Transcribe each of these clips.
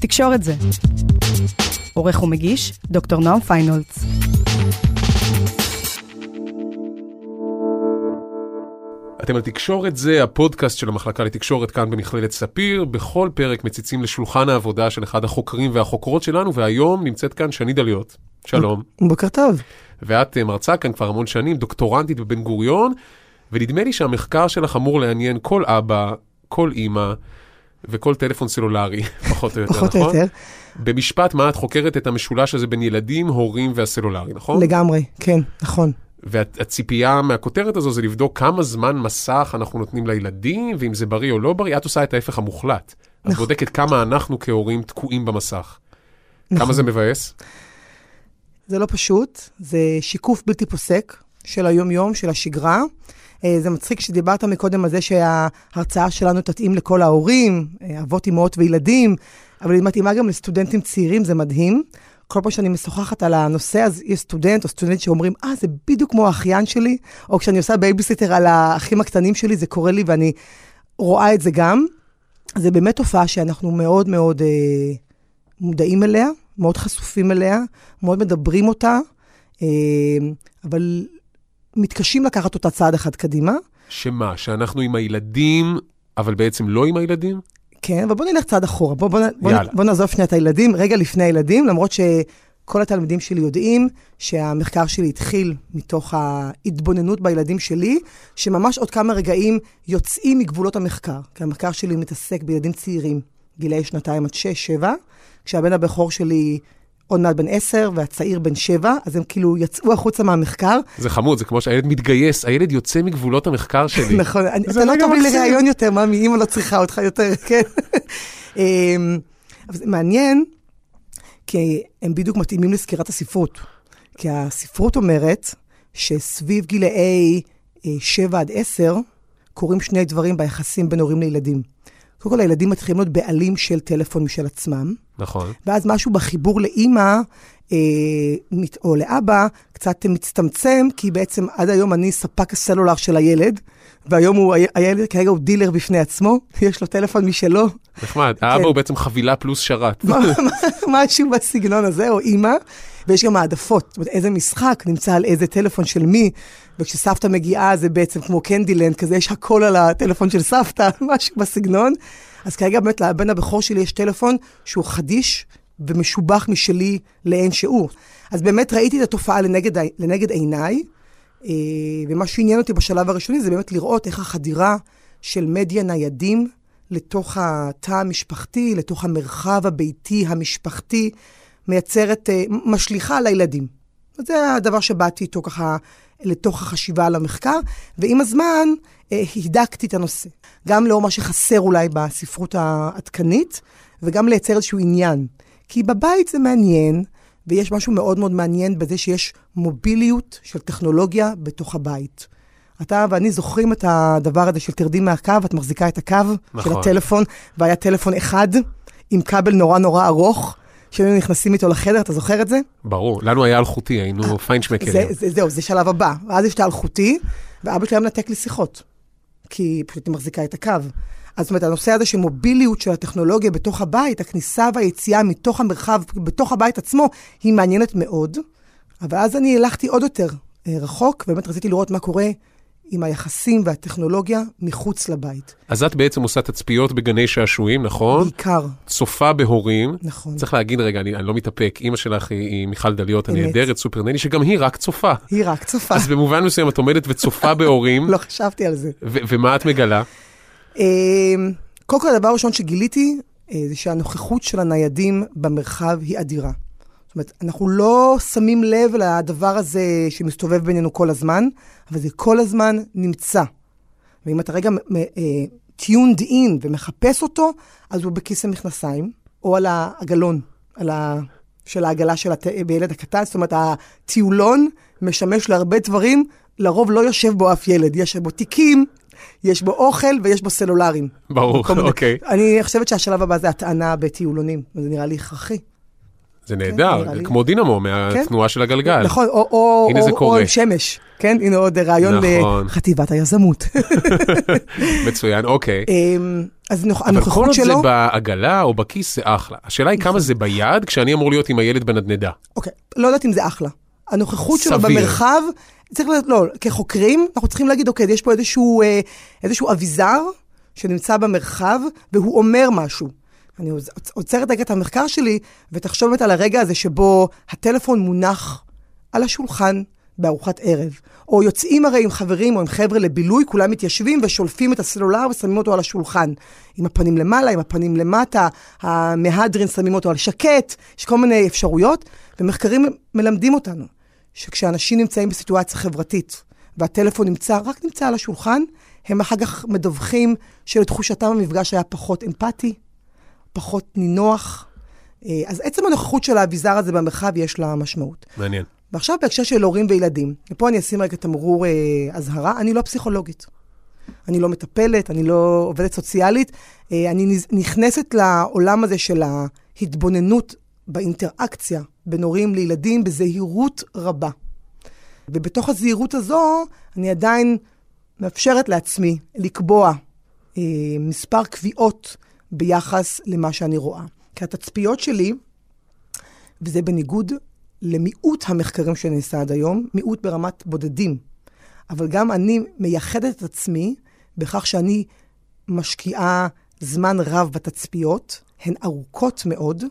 תקשורת זה. עורך ומגיש, דוקטור נועם פיינולץ. אתם על תקשורת זה, הפודקאסט של המחלקה לתקשורת כאן במכללת ספיר. בכל פרק מציצים לשולחן העבודה של אחד החוקרים והחוקרות שלנו, והיום נמצאת כאן שני דליות. שלום. בוקר טוב. ואת אה, מרצה כאן כבר המון שנים, דוקטורנטית בבן גוריון, ונדמה לי שהמחקר שלך אמור לעניין כל אבא, כל אימא וכל טלפון סלולרי, פחות או יותר, פחות או נכון? יותר. במשפט, מה את חוקרת את המשולש הזה בין ילדים, הורים והסלולרי, נכון? לגמרי, כן, נכון. והציפייה מהכותרת הזו זה לבדוק כמה זמן מסך אנחנו נותנים לילדים, ואם זה בריא או לא בריא, את עושה את ההפך המוחלט. את נכון. בודקת כמה אנחנו כהורים תקועים במסך. כמה נכון. זה מבאס? זה לא פשוט, זה שיקוף בלתי פוסק של היום-יום, של השגרה. אה, זה מצחיק שדיברת מקודם על זה שההרצאה שלנו תתאים לכל ההורים, אה, אבות, אמהות וילדים, אבל היא מתאימה גם לסטודנטים צעירים, זה מדהים. כל פעם שאני משוחחת על הנושא, אז יש סטודנט או סטודנט שאומרים, אה, זה בדיוק כמו האחיין שלי, או כשאני עושה בייביסיטר על האחים הקטנים שלי, זה קורה לי ואני רואה את זה גם. זה באמת תופעה שאנחנו מאוד מאוד אה, מודעים אליה, מאוד חשופים אליה, מאוד מדברים אותה, אה, אבל מתקשים לקחת אותה צעד אחד קדימה. שמה, שאנחנו עם הילדים, אבל בעצם לא עם הילדים? כן, אבל בוא נלך צעד אחורה. בוא, בוא, בוא, יאללה. בוא נעזוב שנייה את הילדים, רגע לפני הילדים, למרות שכל התלמידים שלי יודעים שהמחקר שלי התחיל מתוך ההתבוננות בילדים שלי, שממש עוד כמה רגעים יוצאים מגבולות המחקר. כי המחקר שלי מתעסק בילדים צעירים, גילאי שנתיים עד שש, שבע, כשהבן הבכור שלי עוד מעט בן עשר והצעיר בן שבע, אז הם כאילו יצאו החוצה מהמחקר. זה חמוד, זה כמו שהילד מתגייס, הילד יוצא מגבולות המחקר שלי. נכון, אתה לא תביא מקסים. לראיון יותר, ממי, אימא לא צריכה אותך יותר, כן. אמ, אבל זה מעניין, כי הם בדיוק מתאימים לסקירת הספרות. כי הספרות אומרת שסביב גילאי אה, 7 עד 10 קורים שני דברים ביחסים בין הורים לילדים. קודם כל, הילדים מתחילים להיות בעלים של טלפון משל עצמם, נכון. ואז משהו בחיבור לאימא אה, או לאבא קצת מצטמצם, כי בעצם עד היום אני ספק הסלולר של הילד, והיום הוא, הילד כרגע הוא דילר בפני עצמו, יש לו טלפון משלו, נחמד. כן. האבא הוא בעצם חבילה פלוס שרת. משהו בסגנון הזה, או אימא, ויש גם העדפות, זאת אומרת, איזה משחק נמצא על איזה טלפון של מי, וכשסבתא מגיעה זה בעצם כמו קנדילנד, כזה יש הכל על הטלפון של סבתא, משהו בסגנון. אז כרגע באמת לבן הבכור שלי יש טלפון שהוא חדיש ומשובח משלי לאין שיעור. אז באמת ראיתי את התופעה לנגד, לנגד עיניי, אה, ומה שעניין אותי בשלב הראשוני זה באמת לראות איך החדירה של מדיה ניידים לתוך התא המשפחתי, לתוך המרחב הביתי המשפחתי, מייצרת, אה, משליכה על הילדים. זה הדבר שבאתי איתו ככה לתוך החשיבה על המחקר, ועם הזמן אה, הידקתי את הנושא. גם לאור מה שחסר אולי בספרות העדכנית, וגם לייצר איזשהו עניין. כי בבית זה מעניין, ויש משהו מאוד מאוד מעניין בזה שיש מוביליות של טכנולוגיה בתוך הבית. אתה ואני זוכרים את הדבר הזה של תרדי מהקו, את מחזיקה את הקו נכון. של הטלפון, והיה טלפון אחד עם כבל נורא נורא ארוך, שהיינו נכנסים איתו לחדר, אתה זוכר את זה? ברור, לנו היה אלחוטי, היינו זה, פיינשמקרים. זה, זהו, זה שלב הבא. ואז יש את האלחוטי, ואבא שלי היה מנתק לי שיחות, כי פשוט היא מחזיקה את הקו. אז זאת אומרת, הנושא הזה של מוביליות של הטכנולוגיה בתוך הבית, הכניסה והיציאה מתוך המרחב, בתוך הבית עצמו, היא מעניינת מאוד. אבל אז אני הלכתי עוד יותר אה, רחוק, ובאמת רציתי לראות מה קורה עם היחסים והטכנולוגיה מחוץ לבית. אז את בעצם עושה תצפיות בגני שעשועים, נכון? בעיקר, צופה בהורים. נכון. צריך להגיד רגע, אני, אני לא מתאפק, אימא שלך היא, היא מיכל דליות. הנהדרת, סופרנני, שגם היא רק צופה. היא רק צופה. אז במובן מסוים את עומדת וצופה בהורים, לא חשבתי על זה. ו- ומה את מגלה? אמ, קודם כל, הדבר הראשון שגיליתי, אה, זה שהנוכחות של הניידים במרחב היא אדירה. זאת אומרת, אנחנו לא שמים לב לדבר הזה שמסתובב בינינו כל הזמן, אבל זה כל הזמן נמצא. ואם אתה רגע טיונד אין ומחפש אותו, אז הוא בכיס המכנסיים, או על העגלון, על ה... של העגלה של הת... בילד הקטן. זאת אומרת, הטיולון משמש להרבה דברים, לרוב לא יושב בו אף ילד. יש בו תיקים, יש בו אוכל ויש בו סלולרים. ברור, אוקיי. אני חושבת שהשלב הבא זה הטענה בטיולונים, וזה נראה לי הכרחי. זה נראה נהדר, לי. כמו דינמו מהתנועה של הגלגל. נכון, או, או, הנה או, זה או קורה. עם שמש, כן? הנה עוד רעיון נכון. לחטיבת היזמות. מצוין, אוקיי. אמ, אז נוכ- אבל כל הנוכחות זה שלו... בעגלה או בכיס זה אחלה. השאלה היא כמה זה ביד כשאני אמור להיות עם הילד בנדנדה. אוקיי, לא יודעת אם זה אחלה. הנוכחות שלו סביר. במרחב, צריך לדעת, לא, כחוקרים, אנחנו צריכים להגיד, אוקיי, יש פה איזשהו, אה, איזשהו אביזר שנמצא במרחב, והוא אומר משהו. אני עוצ- עוצרת רגע את המחקר שלי, ותחשוב באמת על הרגע הזה שבו הטלפון מונח על השולחן בארוחת ערב. או יוצאים הרי עם חברים או עם חבר'ה לבילוי, כולם מתיישבים ושולפים את הסלולר ושמים אותו על השולחן. עם הפנים למעלה, עם הפנים למטה, המהדרין שמים אותו על שקט, יש כל מיני אפשרויות, ומחקרים מלמדים אותנו שכשאנשים נמצאים בסיטואציה חברתית והטלפון נמצא, רק נמצא על השולחן, הם אחר כך מדווחים שלתחושתם המפגש היה פחות אמפתי, פחות נינוח. אה, אז עצם הנוכחות של האביזר הזה במרחב יש לה משמעות. מעניין. ועכשיו בהקשר של הורים וילדים, ופה אני אשים רגע תמרור אה, אזהרה, אני לא פסיכולוגית. אני לא מטפלת, אני לא עובדת סוציאלית, אה, אני נכנסת לעולם הזה של ההתבוננות באינטראקציה בין הורים לילדים בזהירות רבה. ובתוך הזהירות הזו, אני עדיין מאפשרת לעצמי לקבוע אה, מספר קביעות ביחס למה שאני רואה. כי התצפיות שלי, וזה בניגוד למיעוט המחקרים שנעשה עד היום, מיעוט ברמת בודדים. אבל גם אני מייחדת את עצמי בכך שאני משקיעה זמן רב בתצפיות, הן ארוכות מאוד,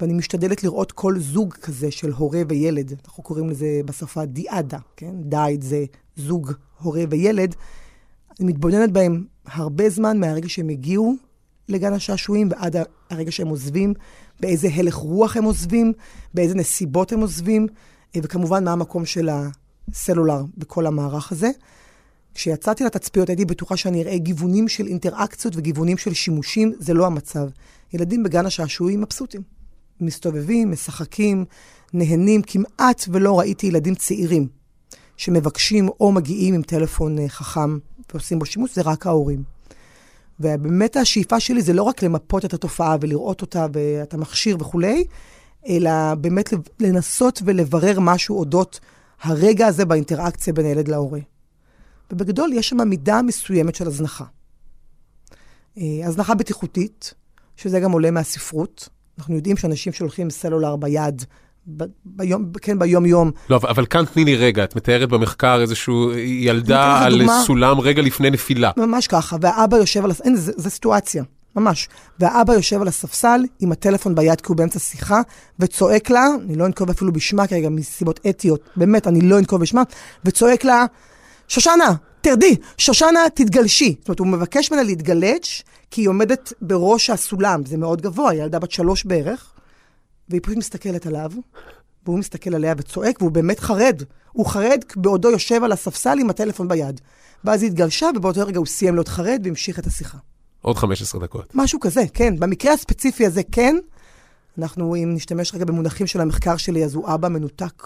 ואני משתדלת לראות כל זוג כזה של הורה וילד. אנחנו קוראים לזה בשפה דיאדה, כן? דייד זה זוג הורה וילד. אני מתבוננת בהם הרבה זמן מהרגע שהם הגיעו לגן השעשועים ועד הרגע שהם עוזבים, באיזה הלך רוח הם עוזבים, באיזה נסיבות הם עוזבים, אה, וכמובן מה המקום של הסלולר בכל המערך הזה. כשיצאתי לתצפיות הייתי בטוחה שאני אראה גיוונים של אינטראקציות וגיוונים של שימושים, זה לא המצב. ילדים בגן השעשועים מבסוטים. מסתובבים, משחקים, נהנים, כמעט ולא ראיתי ילדים צעירים שמבקשים או מגיעים עם טלפון אה, חכם ועושים בו שימוש, זה רק ההורים. ובאמת השאיפה שלי זה לא רק למפות את התופעה ולראות אותה ואת המכשיר וכולי, אלא באמת לנסות ולברר משהו אודות הרגע הזה באינטראקציה בין הילד להורה. ובגדול יש שם מידה מסוימת של הזנחה. אה, הזנחה בטיחותית, שזה גם עולה מהספרות. אנחנו יודעים שאנשים שהולכים עם סלולר ביד, ב- ביום, כן, ביום-יום, לא, אבל- כאן תני לי רגע, את מתארת במחקר איזשהו ילדה על דוגמה. סולם רגע לפני נפילה. ממש ככה, והאבא יושב על... אין, זו סיטואציה, ממש. והאבא יושב על הספסל עם הטלפון ביד כי הוא באמצע שיחה, וצועק לה, אני לא אנקוב אפילו בשמה כרגע מסיבות אתיות, באמת, אני לא אנקוב בשמה, וצועק לה, שושנה, תרדי, שושנה, תתגלשי. זאת אומרת, הוא מבקש ממנה להתגלץ', כי היא עומדת בראש הסולם, זה מאוד גבוה, ילדה בת שלוש בערך, והיא פשוט מסתכלת עליו, והוא מסתכל עליה וצועק, והוא באמת חרד. הוא חרד בעודו יושב על הספסל עם הטלפון ביד. ואז היא התגלשה, ובאותו רגע הוא סיים להיות חרד והמשיך את השיחה. עוד 15 דקות. משהו כזה, כן. במקרה הספציפי הזה, כן. אנחנו, אם נשתמש רגע במונחים של המחקר שלי, אז הוא אבא מנותק.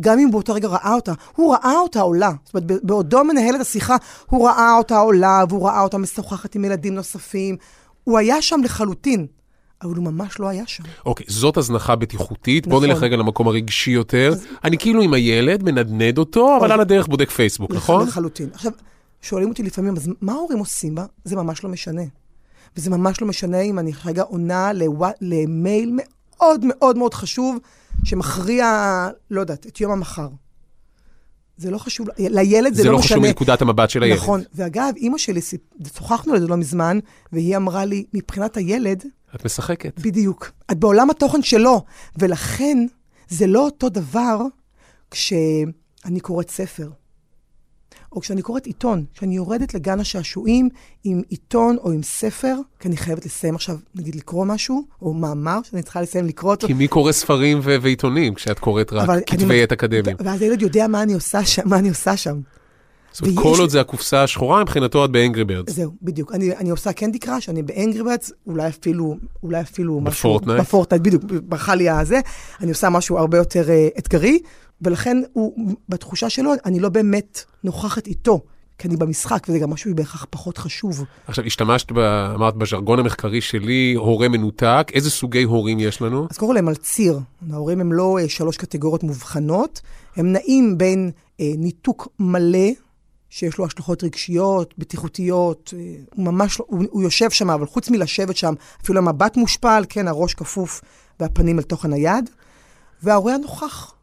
גם אם באותו רגע ראה אותה, הוא ראה אותה עולה. זאת אומרת, בעודו מנהל את השיחה, הוא ראה אותה עולה, והוא ראה אותה משוחחת עם ילדים נוספים. הוא היה שם לחלוטין, אבל הוא ממש לא היה שם. אוקיי, זאת הזנחה בטיחותית, בוא נכון. נלך רגע למקום הרגשי יותר. אני כאילו עם הילד, מנדנד אותו, אבל אוי. על הדרך בודק פייסבוק, נכון? לחלוטין. עכשיו, שואלים אותי לפעמים, אז מה ההורים עושים בה? זה ממש לא משנה. וזה ממש לא משנה אם אני רגע עונה לווא- למייל מאוד מאוד מאוד חשוב, שמכריע, לא יודעת, את יום המחר. זה לא חשוב, לילד זה, זה לא משנה. חשוב מנקודת המבט של הילד. נכון. ואגב, אימא שלי, שוחחנו על זה לא מזמן, והיא אמרה לי, מבחינת הילד, את משחקת. בדיוק. את בעולם התוכן שלו, ולכן זה לא אותו דבר כשאני קוראת ספר. או כשאני קוראת עיתון, כשאני יורדת לגן השעשועים עם עיתון או עם ספר, כי אני חייבת לסיים עכשיו, נגיד, לקרוא משהו, או מאמר שאני צריכה לסיים לקרוא אותו. כי מי קורא ספרים ו- ועיתונים כשאת קוראת רק כתבי עת אקדמיים? ואז הילד יודע מה אני עושה שם, מה אני עושה שם. זאת אומרת, כל עוד זה הקופסה השחורה, מבחינתו את ב Angry Birds. זהו, בדיוק. אני, אני עושה Candy Crush, אני ב Angry Birds, אולי אפילו, אולי אפילו משהו... ב Fortnite? ב Fortnite, בדיוק, ברח לי הזה. אני עושה משהו הרבה יותר אה, אתגרי, ולכן הוא, בתחושה שלו, אני לא באמת נוכחת איתו, כי אני במשחק, וזה גם משהו בהכרח פחות חשוב. עכשיו, השתמשת, ב- אמרת, בז'רגון המחקרי שלי, הורה מנותק, איזה סוגי הורים יש לנו? אז קוראים להם על ציר. ההורים הם לא אה, שלוש קטגוריות מובחנות, הם נעים בין uh, ניתוק מלא שיש לו השלכות רגשיות, בטיחותיות, אה, הוא ממש, לא- הוא, הוא יושב שם, אבל חוץ מלשבת שם, אפילו המבט מושפל, כן, הראש כפוף והפנים אל תוך הנייד, וההורה הנוכח.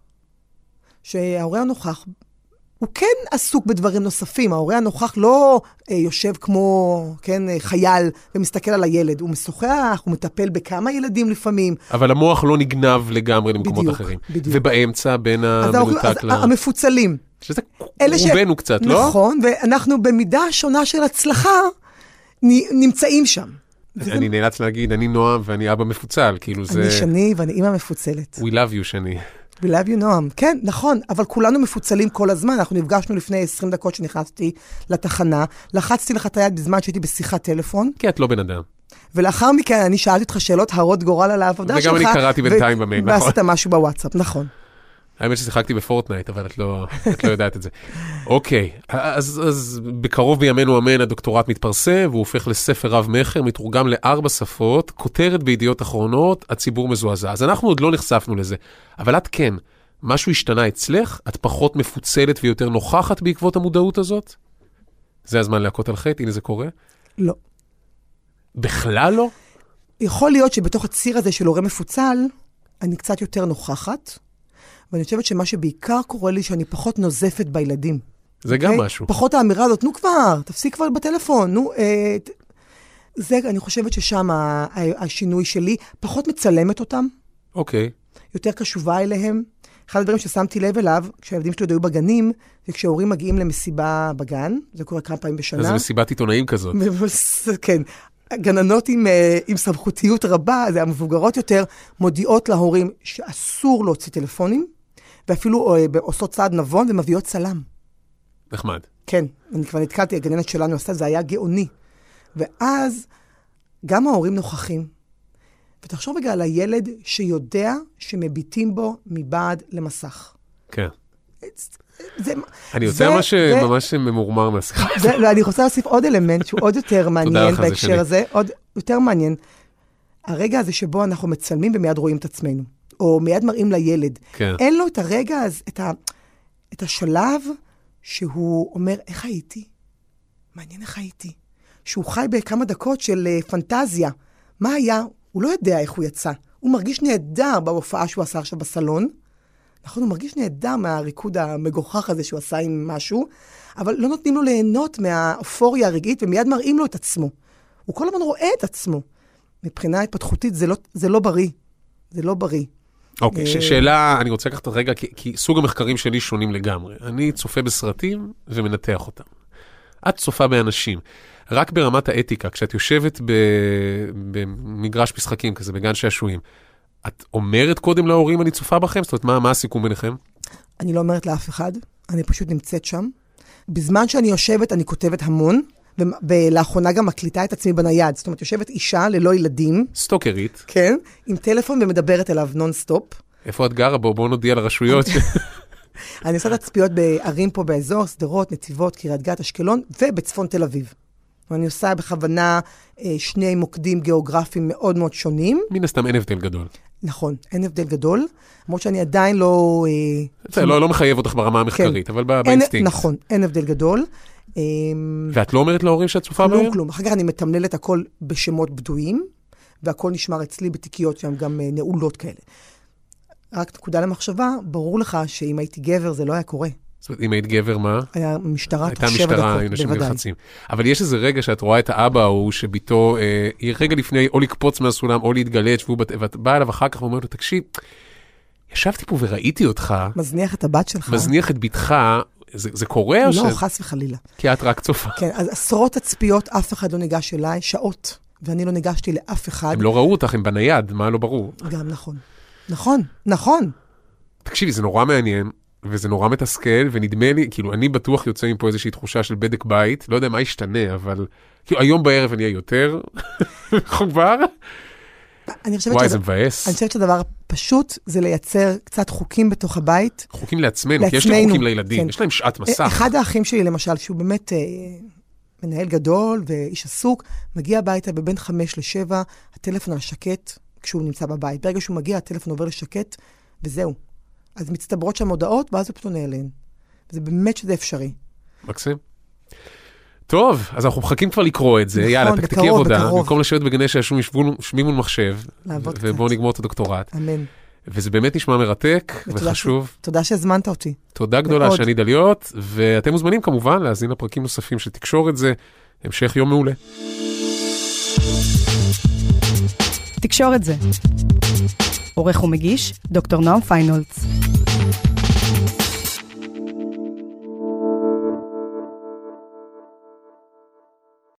שההורה הנוכח, הוא כן עסוק בדברים נוספים, ההורה הנוכח לא אה, יושב כמו, כן, אה, חייל ומסתכל על הילד, הוא משוחח, הוא מטפל בכמה ילדים לפעמים. אבל המוח לא נגנב לגמרי למקומות בדיוק, אחרים. בדיוק. ובאמצע, בין המנותק ל... המפוצלים. שזה אלה ש- רובנו קצת, לא? נכון, ואנחנו במידה שונה של הצלחה נ- נמצאים שם. אני נאלץ להגיד, אני נועם ואני אבא מפוצל, כאילו זה... אני שני ואני אימא מפוצלת. We love you שני. We love you, נועם. כן, נכון, אבל כולנו מפוצלים כל הזמן. אנחנו נפגשנו לפני 20 דקות שנכנסתי לתחנה, לחצתי לך את היד בזמן שהייתי בשיחת טלפון, כי את לא בן אדם. ולאחר מכן אני שאלתי אותך שאלות הרות גורל על העבודה וגם שלך. אני קראתי בינתיים במייל, נכון. ועשית משהו בוואטסאפ, נכון. האמת ששיחקתי בפורטנייט, אבל את לא, את לא יודעת את זה. אוקיי, אז, אז בקרוב בימינו אמן הדוקטורט מתפרסם, והוא הופך לספר רב-מכר, מתורגם לארבע שפות, כותרת בידיעות אחרונות, הציבור מזועזע. אז אנחנו עוד לא נחשפנו לזה, אבל את כן. משהו השתנה אצלך? את פחות מפוצלת ויותר נוכחת בעקבות המודעות הזאת? זה הזמן להכות על חטא, הנה זה קורה. לא. בכלל לא? יכול להיות שבתוך הציר הזה של הורה מפוצל, אני קצת יותר נוכחת, ואני חושבת שמה שבעיקר קורה לי, שאני פחות נוזפת בילדים. זה גם אוקיי? משהו. פחות האמירה הזאת, נו כבר, תפסיק כבר בטלפון, נו. אה, ת... זה, אני חושבת ששם השינוי שלי, פחות מצלמת אותם, אוקיי. יותר קשובה אליהם. אחד הדברים ששמתי לב אליו, כשהילדים שלי עוד היו בגנים, זה כשהורים מגיעים למסיבה בגן, זה קורה כמה פעמים בשנה. אז מסיבת עיתונאים כזאת. כן. גננות עם, אה, עם סמכותיות רבה, זה המבוגרות יותר, מודיעות להורים שאסור להוציא טלפונים, ואפילו אה, עושות צעד נבון ומביאות צלם. נחמד. כן, אני כבר נתקלתי, הגננת שלנו עשתה, זה היה גאוני. ואז גם ההורים נוכחים. ותחשוב רגע על הילד שיודע שמביטים בו מבעד למסך. כן. זה, אני יוצא ממש, ממש ממורמר מהשיחה. זה, ואני רוצה להוסיף עוד אלמנט שהוא עוד יותר מעניין בהקשר. הזה, עוד יותר מעניין. הרגע הזה שבו אנחנו מצלמים ומיד רואים את עצמנו, או מיד מראים לילד. כן. אין לו את הרגע, את, ה, את השלב שהוא אומר, איך הייתי? מעניין איך הייתי. שהוא חי בכמה דקות של uh, פנטזיה. מה היה? הוא לא יודע איך הוא יצא. הוא מרגיש נהדר בהופעה שהוא עשה עכשיו בסלון. נכון, הוא מרגיש נהדר מהריקוד המגוחך הזה שהוא עשה עם משהו, אבל לא נותנים לו ליהנות מהאופוריה הרגעית ומיד מראים לו את עצמו. הוא כל הזמן רואה את עצמו. מבחינה התפתחותית זה לא, זה לא בריא. זה לא בריא. אוקיי, ש- אה, שאלה, אני רוצה לקחת רגע, כי, כי סוג המחקרים שלי שונים לגמרי. אני צופה בסרטים ומנתח אותם. את צופה באנשים. רק ברמת האתיקה, כשאת יושבת ב, במגרש משחקים כזה, בגן שעשועים, את אומרת קודם להורים, אני צופה בכם? זאת אומרת, מה, מה הסיכום ביניכם? אני לא אומרת לאף אחד, אני פשוט נמצאת שם. בזמן שאני יושבת, אני כותבת המון, ולאחרונה גם מקליטה את עצמי בנייד. זאת אומרת, יושבת אישה ללא ילדים, סטוקרית, כן, עם טלפון ומדברת אליו נונסטופ. איפה את גרה? בואו בוא נודיע לרשויות. אני עושה תצפיות בערים פה באזור, שדרות, נתיבות, קריית גת, אשקלון, ובצפון תל אביב. ואני עושה בכוונה אה, שני מוקדים גיאוגרפיים מאוד מאוד שונים. מן הסתם אין הבדל גדול. נכון, אין הבדל גדול, למרות שאני עדיין לא... אה, זה לא, לא מחייב אותך ברמה המחקרית, אבל ב- אין, באינסטינקט. נכון, אין הבדל גדול. אה, ואת לא אומרת להורים שאת צופה בהם? כלום, כלום. אחר כך אני מתמללת הכל בשמות בדויים, והכל נשמר אצלי בתיקיות שהן גם אה, נעולות כאלה. רק נקודה למחשבה, ברור לך שאם הייתי גבר זה לא היה קורה. זאת אומרת, אם היית גבר, מה? היה משטרה הייתה תוך שבע משטרה, היו נשים. נלחצים. אבל יש איזה רגע שאת רואה את האבא ההוא, שביתו, אה, היא רגע לפני או לקפוץ מהסולם או להתגלץ', ואת באה אליו אחר כך ואומרת לו, תקשיב, ישבתי פה וראיתי אותך, מזניח את הבת שלך. מזניח את בתך, זה, זה קורה או לא, ש... חס וחלילה. כי את רק צופה. כן, אז עשרות תצפיות, אף אחד לא ניגש אליי, שעות, ואני לא ניגשתי לאף אחד. הם לא ראו אותך, הם בנייד, מה לא ברור? גם נכון. נכון, נכון. תקשיבי, זה נורא מעניין, וזה נורא מתסכל, ונדמה לי, כאילו, אני בטוח יוצא מפה איזושהי תחושה של בדק בית, לא יודע מה ישתנה, אבל כאילו, היום בערב אני אהיה יותר מחובר. אני חושבת, וואי, שזה, זה מבאס. אני חושבת שהדבר הפשוט זה לייצר קצת חוקים בתוך הבית. חוקים לעצמנו, כי יש לעצמנו, לי חוקים לילדים, כן. יש להם שעת מסך. אחד האחים שלי, למשל, שהוא באמת אה, מנהל גדול ואיש עסוק, מגיע הביתה בבין חמש לשבע, הטלפון על שקט כשהוא נמצא בבית. ברגע שהוא מגיע, הטלפון עובר לשקט, וזהו. אז מצטברות שם הודעות, ואז הוא פתאום נעלם. זה באמת שזה אפשרי. מקסים. טוב, אז אנחנו מחכים כבר לקרוא את זה, נכון, יאללה, תקתקי בקרוב, עבודה, בקרוב. במקום לשבת בגני שעשועים, שבי מול מחשב, ובואו. נגמור את הדוקטורט. אמן. וזה באמת נשמע מרתק ותודה וחשוב. ש- תודה שהזמנת אותי. תודה גדולה. שאני דליות, ואתם מוזמנים כמובן להאזין לפרקים נוספים של תקשורת זה. המשך יום מעולה. תקשורת זה. עורך ומגיש, דוקטור נועם פיינולץ.